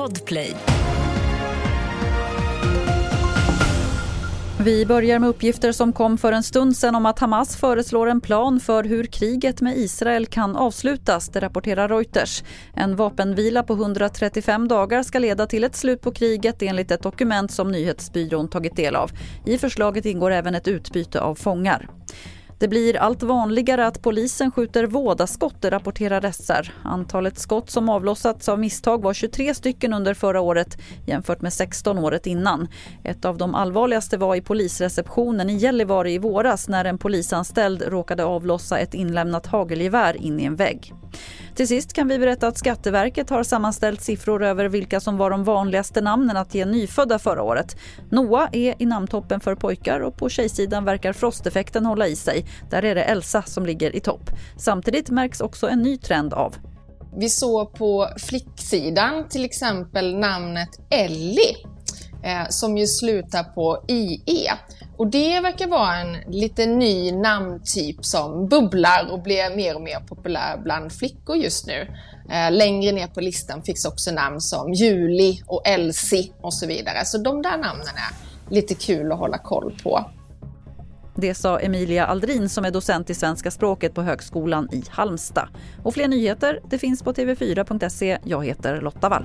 Podplay. Vi börjar med uppgifter som kom för en stund sedan om att Hamas föreslår en plan för hur kriget med Israel kan avslutas, det rapporterar Reuters. En vapenvila på 135 dagar ska leda till ett slut på kriget enligt ett dokument som nyhetsbyrån tagit del av. I förslaget ingår även ett utbyte av fångar. Det blir allt vanligare att polisen skjuter vådaskott, rapporterar SR. Antalet skott som avlossats av misstag var 23 stycken under förra året jämfört med 16 året innan. Ett av de allvarligaste var i polisreceptionen i Gällivare i våras när en polisanställd råkade avlossa ett inlämnat hagelgevär in i en vägg. Till sist kan vi berätta att Skatteverket har sammanställt siffror över vilka som var de vanligaste namnen att ge nyfödda förra året. Noah är i namntoppen för pojkar och på tjejsidan verkar frosteffekten hålla i sig. Där är det Elsa som ligger i topp. Samtidigt märks också en ny trend av. Vi såg på flicksidan till exempel namnet Ellie eh, som ju slutar på IE. Och det verkar vara en lite ny namntyp som bubblar och blir mer och mer populär bland flickor just nu. Eh, längre ner på listan finns också namn som Julie och Elsie och så vidare. Så de där namnen är lite kul att hålla koll på. Det sa Emilia Aldrin som är docent i svenska språket på Högskolan i Halmstad. Och fler nyheter det finns på tv4.se. Jag heter Lotta Wall.